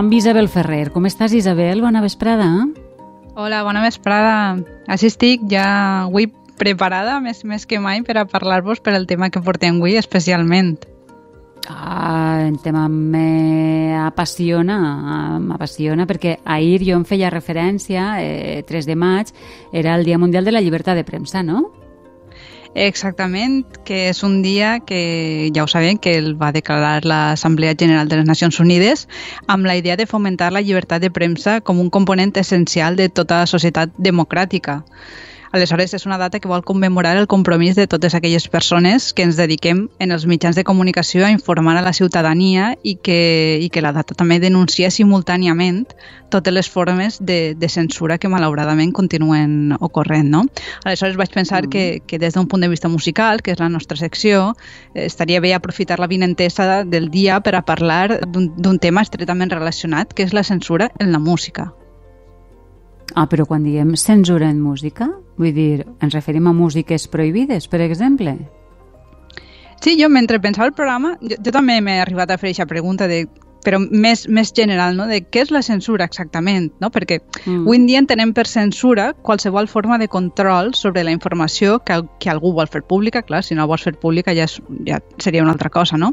amb Isabel Ferrer. Com estàs, Isabel? Bona vesprada. Hola, bona vesprada. Així estic, ja avui preparada més, més que mai per a parlar-vos per el tema que portem avui especialment. Ah, el tema m'apassiona, m'apassiona perquè ahir jo em feia referència, eh, 3 de maig, era el Dia Mundial de la Llibertat de Premsa, no? Exactament, que és un dia que ja ho sabem que el va declarar l'Assemblea General de les Nacions Unides amb la idea de fomentar la llibertat de premsa com un component essencial de tota societat democràtica. Aleshores, és una data que vol commemorar el compromís de totes aquelles persones que ens dediquem en els mitjans de comunicació a informar a la ciutadania i que, i que la data també denuncia simultàniament totes les formes de, de censura que malauradament continuen ocorrent. No? Aleshores vaig pensar mm. que, que des d'un punt de vista musical, que és la nostra secció, eh, estaria bé aprofitar la vinentesa del dia per a parlar d'un tema estretament relacionat, que és la censura en la música. Ah, però quan diem censura en música, vull dir, ens referim a músiques prohibides, per exemple? Sí, jo mentre pensava el programa, jo, jo també m'he arribat a fer aquesta pregunta de però més, més general, no? de què és la censura exactament, no? perquè mm. avui en dia entenem per censura qualsevol forma de control sobre la informació que, que algú vol fer pública, clar, si no vols fer pública ja, és, ja seria una altra cosa, no?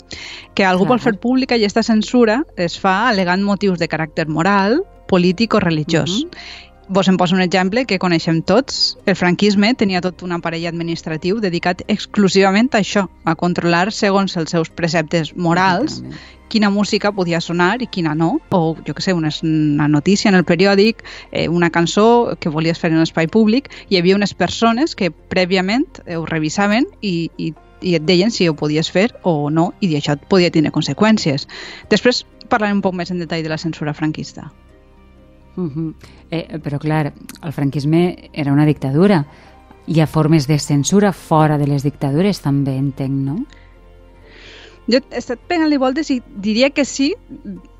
Que algú clar. vol fer pública i aquesta censura es fa alegant motius de caràcter moral, polític o religiós. Mm -hmm. Vos en poso un exemple que coneixem tots. El franquisme tenia tot un aparell administratiu dedicat exclusivament a això, a controlar segons els seus preceptes morals quina música podia sonar i quina no, o jo que sé, una, una notícia en el periòdic, eh, una cançó que volies fer en l'espai públic, hi havia unes persones que prèviament ho revisaven i, i, i et deien si ho podies fer o no, i això podia tenir conseqüències. Després parlarem un poc més en detall de la censura franquista. Uh -huh. eh, però clar, el franquisme era una dictadura. Hi ha formes de censura fora de les dictadures també, entenc, no? Jo he estat pegant-li voltes i diria que sí,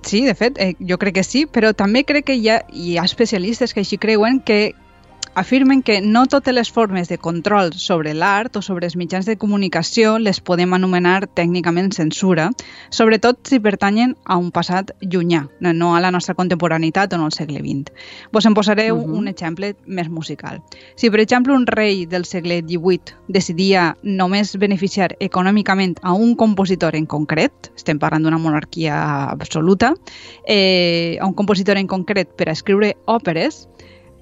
sí, de fet, eh, jo crec que sí, però també crec que hi ha, hi ha especialistes que així creuen que afirmen que no totes les formes de control sobre l'art o sobre els mitjans de comunicació les podem anomenar tècnicament censura, sobretot si pertanyen a un passat llunyà, no a la nostra contemporaneitat o no al segle XX. Vos en posaré uh -huh. un exemple més musical. Si, per exemple, un rei del segle XVIII decidia només beneficiar econòmicament a un compositor en concret, estem parlant d'una monarquia absoluta, eh, a un compositor en concret per a escriure òperes,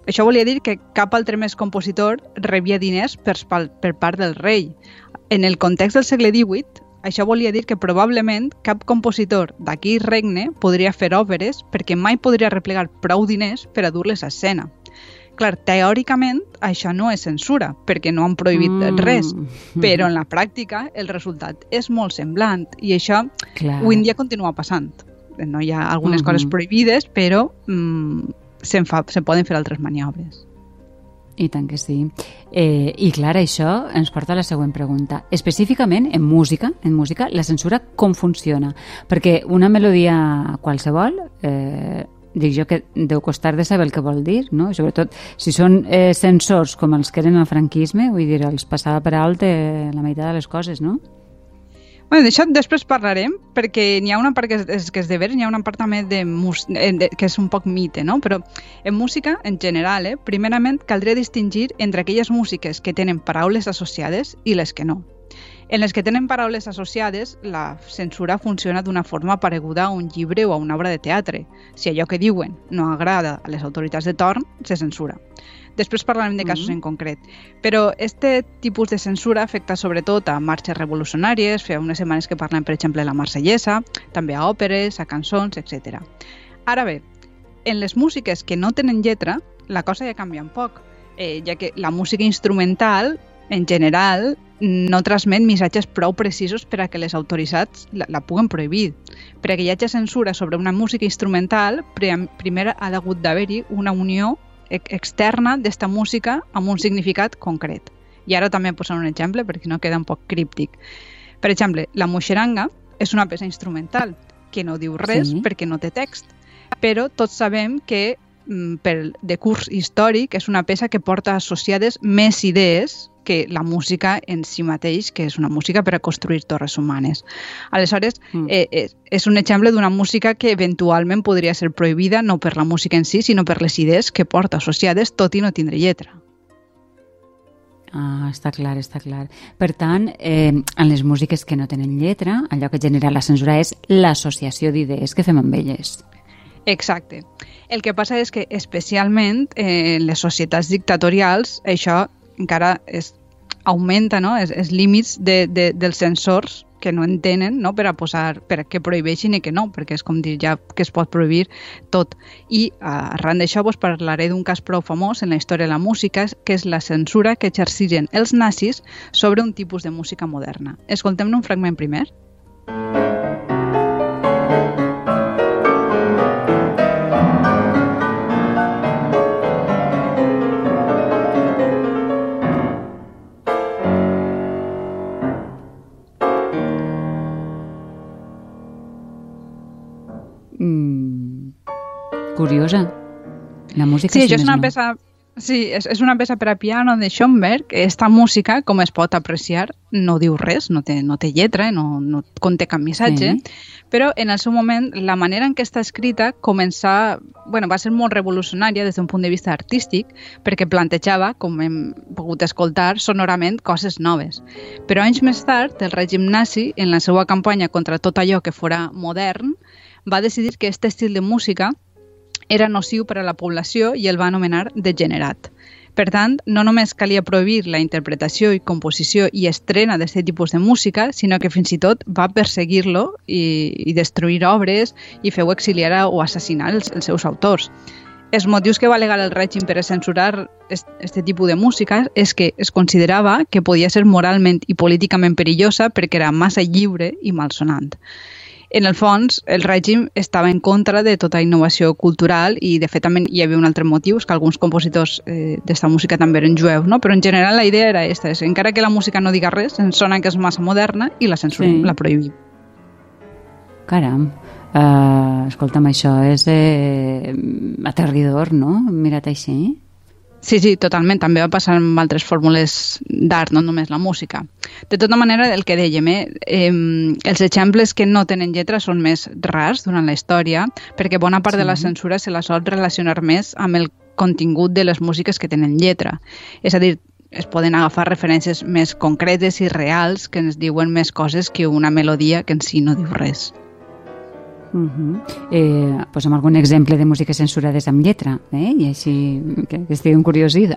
això volia dir que cap altre més compositor rebia diners per, per part del rei. En el context del segle XVIII, això volia dir que probablement cap compositor d'aquí regne podria fer òperes perquè mai podria replegar prou diners per a dur-les a escena. Clar, teòricament això no és censura, perquè no han prohibit mm. res, però en la pràctica el resultat és molt semblant i això Clar. avui en dia continua passant. No hi ha algunes mm -hmm. coses prohibides, però mm, se'n se poden fer altres maniobres. I tant que sí. Eh, I clar, això ens porta a la següent pregunta. Específicament, en música, en música, la censura com funciona? Perquè una melodia qualsevol, eh, dic jo que deu costar de saber el que vol dir, no? sobretot si són eh, censors com els que eren al franquisme, vull dir, els passava per alt eh, la meitat de les coses, no? Bueno, d'això després parlarem, perquè n'hi ha una part que és, que és de veres, n'hi ha una part també de, eh, de, que és un poc mite, no? Però en música, en general, eh, primerament caldria distingir entre aquelles músiques que tenen paraules associades i les que no. En les que tenen paraules associades, la censura funciona d'una forma pareguda a un llibre o a una obra de teatre. Si allò que diuen no agrada a les autoritats de torn, se censura. Després parlarem de casos mm -hmm. en concret. Però este tipus de censura afecta sobretot a marxes revolucionàries, fa unes setmanes que parlem, per exemple, de la marsellesa, també a òperes, a cançons, etc. Ara bé, en les músiques que no tenen lletra, la cosa ja canvia un poc, eh, ja que la música instrumental, en general, no transmet missatges prou precisos per a que les autoritats la, la puguen prohibir. Per a que hi hagi censura sobre una música instrumental, primer ha hagut d'haver-hi una unió externa d'esta música amb un significat concret. I ara també posaré un exemple perquè no queda un poc críptic. Per exemple, la moixeranga és una peça instrumental que no diu res sí. perquè no té text, però tots sabem que mm, per de curs històric és una peça que porta associades més idees que la música en si mateix, que és una música per a construir torres humanes. Aleshores, mm. eh, és, eh, és un exemple d'una música que eventualment podria ser prohibida no per la música en si, sinó per les idees que porta associades, tot i no tindre lletra. Ah, està clar, està clar. Per tant, eh, en les músiques que no tenen lletra, allò que genera la censura és l'associació d'idees que fem amb elles. Exacte. El que passa és que, especialment eh, en les societats dictatorials, això encara és, augmenta no? els, els límits de, de, dels censors que no entenen no? per a posar, per a que prohibeixin i que no, perquè és com dir ja que es pot prohibir tot. I arran d'això vos parlaré d'un cas prou famós en la història de la música, que és la censura que exerciren els nazis sobre un tipus de música moderna. Escoltem-ne un fragment primer. curiosa. La música sí, això és una no. peça Sí, és, és una peça per a piano de Schoenberg. Esta música, com es pot apreciar, no diu res, no té, no té lletra, no, no conté cap missatge, sí. però en el seu moment la manera en què està escrita començà, bueno, va ser molt revolucionària des d'un punt de vista artístic perquè plantejava, com hem pogut escoltar, sonorament coses noves. Però anys més tard, el règim nazi, en la seva campanya contra tot allò que fora modern, va decidir que aquest estil de música era nociu per a la població i el va anomenar degenerat. Per tant, no només calia prohibir la interpretació i composició i estrena d'aquest tipus de música, sinó que fins i tot va perseguir-lo i, i destruir obres i feu exiliar o assassinar els, els seus autors. Els motius que va alegar el règim per a censurar aquest tipus de música és que es considerava que podia ser moralment i políticament perillosa perquè era massa lliure i malsonant en el fons, el règim estava en contra de tota innovació cultural i, de fet, també hi havia un altre motiu, que alguns compositors eh, d'esta música també eren jueus, no? però en general la idea era aquesta, és, encara que la música no diga res, ens sona que és massa moderna i la censurem, sí. la prohibim. Caram, uh, escolta'm, això és eh, aterridor, no? Mira't així. Sí, sí, totalment. També va passar amb altres fórmules d'art, no només la música. De tota manera, el que dèiem, eh, eh, els exemples que no tenen lletra són més rars durant la història, perquè bona part sí. de la censura se la sol relacionar més amb el contingut de les músiques que tenen lletra. És a dir, es poden agafar referències més concretes i reals que ens diuen més coses que una melodia que en si no diu res. Uh -huh. eh, posa'm algun exemple de música censurades amb lletra, eh? i així que, que estigui encuriosida.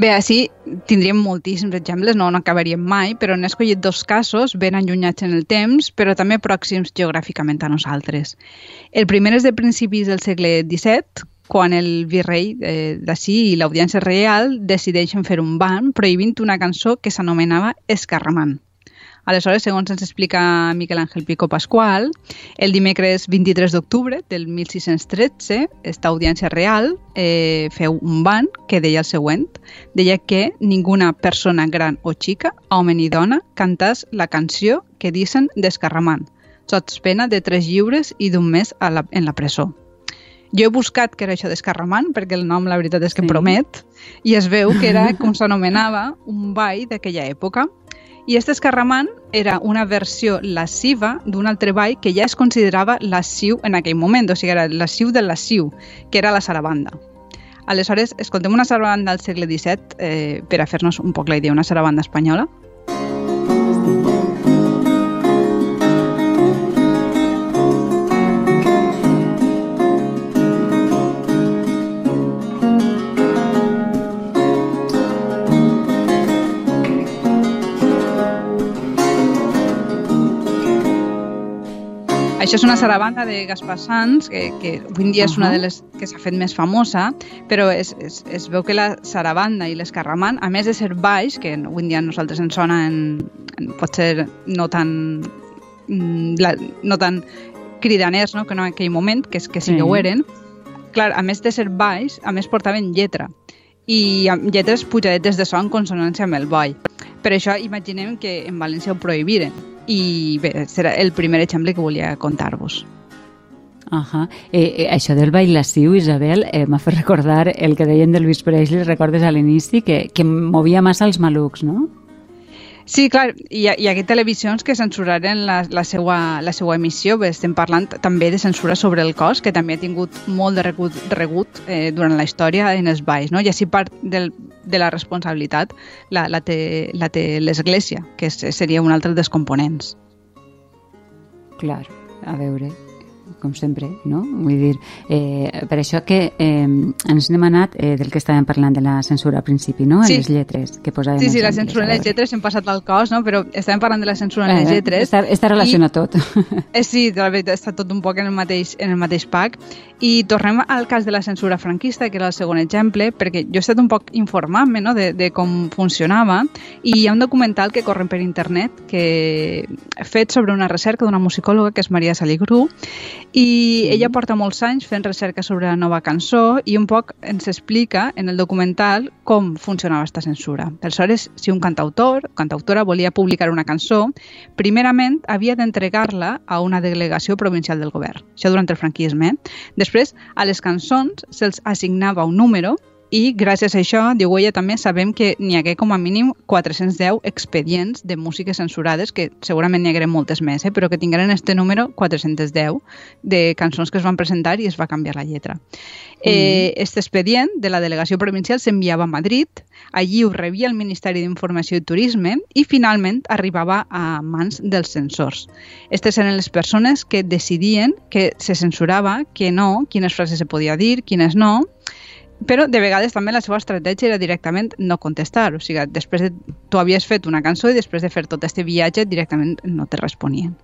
Bé, així tindríem moltíssims exemples, no n'acabaríem mai, però n'he escollit dos casos ben allunyats en el temps, però també pròxims geogràficament a nosaltres. El primer és de principis del segle XVII, quan el virrei eh, d'ací i l'Audiència Real decideixen fer un ban prohibint una cançó que s'anomenava Escarramant. Aleshores, segons ens explica Miquel Àngel Pico Pasqual, el dimecres 23 d'octubre del 1613, esta audiència real eh, feu un ban que deia el següent. Deia que ninguna persona gran o xica, home ni dona, cantàs la canció que dicen d'escarramant, sots pena de tres lliures i d'un mes a la, en la presó. Jo he buscat què era això d'escarramant, perquè el nom la veritat és que sí. promet, i es veu que era com s'anomenava un ball d'aquella època, i este escarramant era una versió lasciva d'un altre ball que ja es considerava lasciu en aquell moment, o sigui, era lasciu del lasciu, que era la sarabanda. Aleshores, escoltem una sarabanda del segle XVII eh, per a fer-nos un poc la idea, una sarabanda espanyola. Això és una sarabanda de Gaspar Sanz, que, que avui en dia és una de les que s'ha fet més famosa, però es, es, es veu que la sarabanda i l'escarramant, a més de ser baix, que avui en dia a nosaltres ens sona en, en potser no tan, mm, la, no tan cridaners no? que no en aquell moment, que, que sí que ho eren, clar, a més de ser baix, a més portaven lletra. I amb lletres pujadetes de so en consonància amb el ball. Per això imaginem que en València ho prohibiren i bé, serà el primer exemple que volia contar-vos. Uh -huh. eh, eh, això del ball lasciu, Isabel, eh, m'ha fet recordar el que deien de Luis Presley, recordes a l'inici, que, que movia massa els malucs, no? Sí, clar, hi ha, hi ha televisions que censuraren la, la, seva, la seva emissió. Bé, estem parlant també de censura sobre el cos, que també ha tingut molt de regut, regut eh, durant la història en els balls. No? I així part del, de la responsabilitat la, la té l'Església, que seria un altre dels components. Clar, a veure, com sempre, no? Vull dir, eh, per això que eh, ens n'hem anat eh, del que estàvem parlant de la censura al principi, no? Sí. Les lletres que posàvem. Sí, sí, la censura en les lletres hem passat al cos, no? Però estàvem parlant de la censura en les eh, lletres. Està, està relacionat I, tot. Eh, sí, de la veritat, està tot un poc en el mateix, en el mateix pack. I tornem al cas de la censura franquista, que era el segon exemple, perquè jo he estat un poc informant-me no? de, de com funcionava i hi ha un documental que corre per internet que he fet sobre una recerca d'una musicòloga que és Maria Saligru i ella porta molts anys fent recerca sobre la nova cançó i un poc ens explica en el documental com funcionava aquesta censura. Aleshores, si un cantautor o cantautora volia publicar una cançó, primerament havia d'entregar-la a una delegació provincial del govern. Això durant el franquisme. Després, a les cançons se'ls assignava un número i gràcies a això, diu ella, també sabem que n'hi hagué com a mínim 410 expedients de músiques censurades, que segurament n'hi hagué moltes més, eh? però que tingueren este número 410 de cançons que es van presentar i es va canviar la lletra. Mm. Eh, este expedient de la delegació provincial s'enviava a Madrid, allí ho rebia el Ministeri d'Informació i Turisme i finalment arribava a mans dels censors. Aquestes eren les persones que decidien que se censurava, que no, quines frases se podia dir, quines no, però de vegades també la seva estratègia era directament no contestar, o sigui, després de, tu havies fet una cançó i després de fer tot aquest viatge directament no te responien.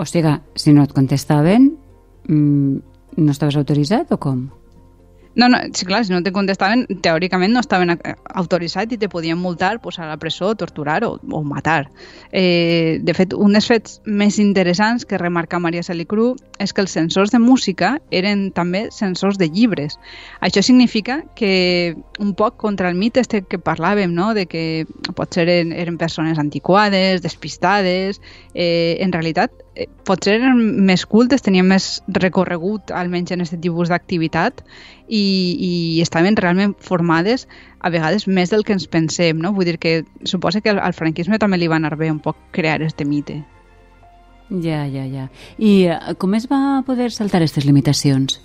O sigui, si no et contestaven, mmm, no estaves autoritzat o com? No, no, sí, clar, si no te contestaven, teòricament no estaven autoritzats i te podien multar, posar a la presó, torturar o, o matar. Eh, de fet, un dels fets més interessants que remarca Maria Salicru és que els censors de música eren també censors de llibres. Això significa que un poc contra el mite este que parlàvem, no? de que potser eren, eren persones antiquades, despistades, eh, en realitat potser eren més cultes, tenien més recorregut almenys en aquest tipus d'activitat i, i estaven realment formades a vegades més del que ens pensem, no? Vull dir que suposa que al, al franquisme també li va anar bé un poc crear este mite. Ja, ja, ja. I eh, com es va poder saltar aquestes limitacions?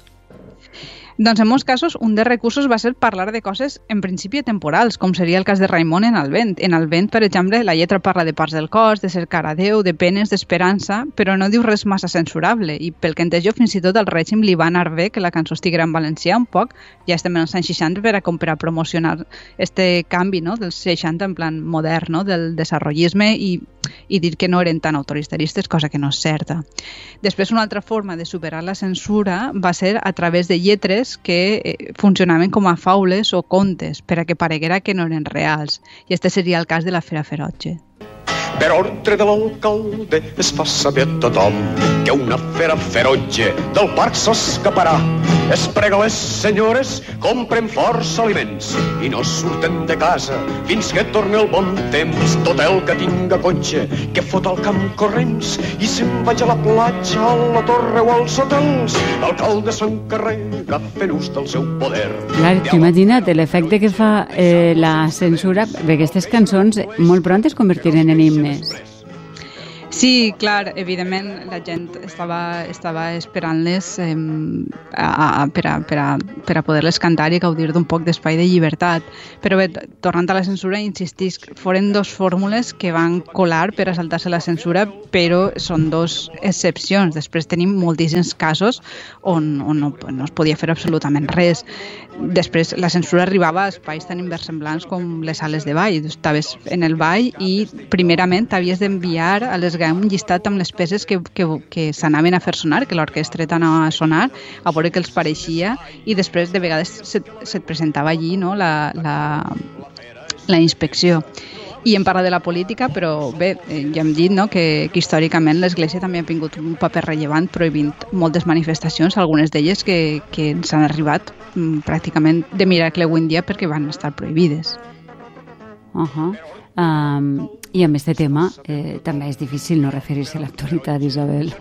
Doncs en molts casos un dels recursos va ser parlar de coses en principi temporals, com seria el cas de Raimon en el vent. En el vent, per exemple, la lletra parla de parts del cos, de cercar a Déu, de penes, d'esperança, però no diu res massa censurable i pel que entès jo fins i tot al règim li va anar bé que la cançó estiguera en valencià un poc, ja estem en els anys 60 per a, com per a promocionar este canvi no? dels 60 en plan modern, no? del desarrollisme i, i dir que no eren tan autoritaristes, cosa que no és certa. Després una altra forma de superar la censura va ser a través de lletres històries que eh, funcionaven com a faules o contes per a que pareguera que no eren reals. I este seria el cas de la Fera Ferotge. Per ordre de l'alcalde es fa saber a tothom que una fera ferotge del parc s'escaparà. Es prega les senyores, compren força aliments i no surten de casa fins que torni el bon temps. Tot el que tinga cotxe, que fot al camp corrents i se'n vaig a la platja, a la torre o als hotels. L'alcalde s'encarrega fent ús del seu poder. Clar, imagina't l'efecte que fa eh, la censura, perquè aquestes cançons molt pront es convertiren en himnes. Sí, clar, evidentment la gent estava, estava esperant-les eh, a, a, per, a, per, a, per a poder-les cantar i gaudir d'un poc d'espai de llibertat. Però bé, tornant a la censura, insistís, foren dos fórmules que van colar per a saltar-se la censura, però són dos excepcions. Després tenim moltíssims casos on, on no, no es podia fer absolutament res. Després la censura arribava a espais tan inversemblants com les sales de ball. Estaves en el ball i primerament havies d'enviar a les un llistat amb les peces que, que, que s'anaven a fer sonar, que l'orquestreta anava a sonar, a veure què els pareixia, i després de vegades se't, se presentava allí no, la, la, la inspecció i em parla de la política, però bé, eh, ja hem dit no, que, que històricament l'Església també ha tingut un paper rellevant prohibint moltes manifestacions, algunes d'elles que, que ens han arribat mm, pràcticament de miracle avui en dia perquè van estar prohibides. Uh -huh. Um, I amb aquest tema eh, també és difícil no referir-se a l'actualitat, Isabel.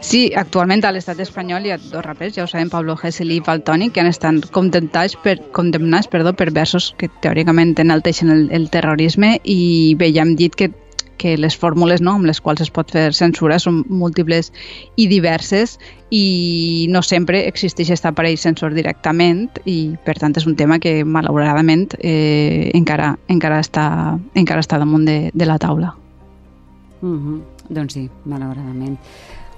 Sí, actualment a l'estat espanyol hi ha dos rapers, ja ho sabem, Pablo Gesell i Faltoni, que han estat condemnats per, condemnats perdó, per versos que teòricament enalteixen el, el terrorisme i bé, ja hem dit que que les fórmules no, amb les quals es pot fer censura són múltiples i diverses i no sempre existeix aquest aparell censor directament i per tant és un tema que malauradament eh, encara, encara, està, encara està damunt de, de la taula. Mm -hmm. Doncs sí, malauradament.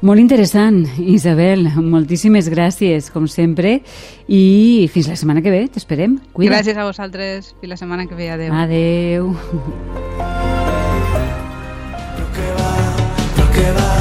Molt interessant, Isabel. Moltíssimes gràcies, com sempre. I fins la setmana que ve, t'esperem. Gràcies a vosaltres. Fins la setmana que ve. Adéu. Adéu. Yeah.